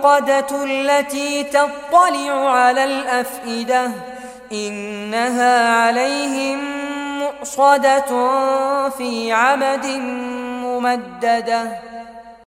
الموقدة التي تطلع على الأفئدة إنها عليهم مؤصدة في عمد ممددة.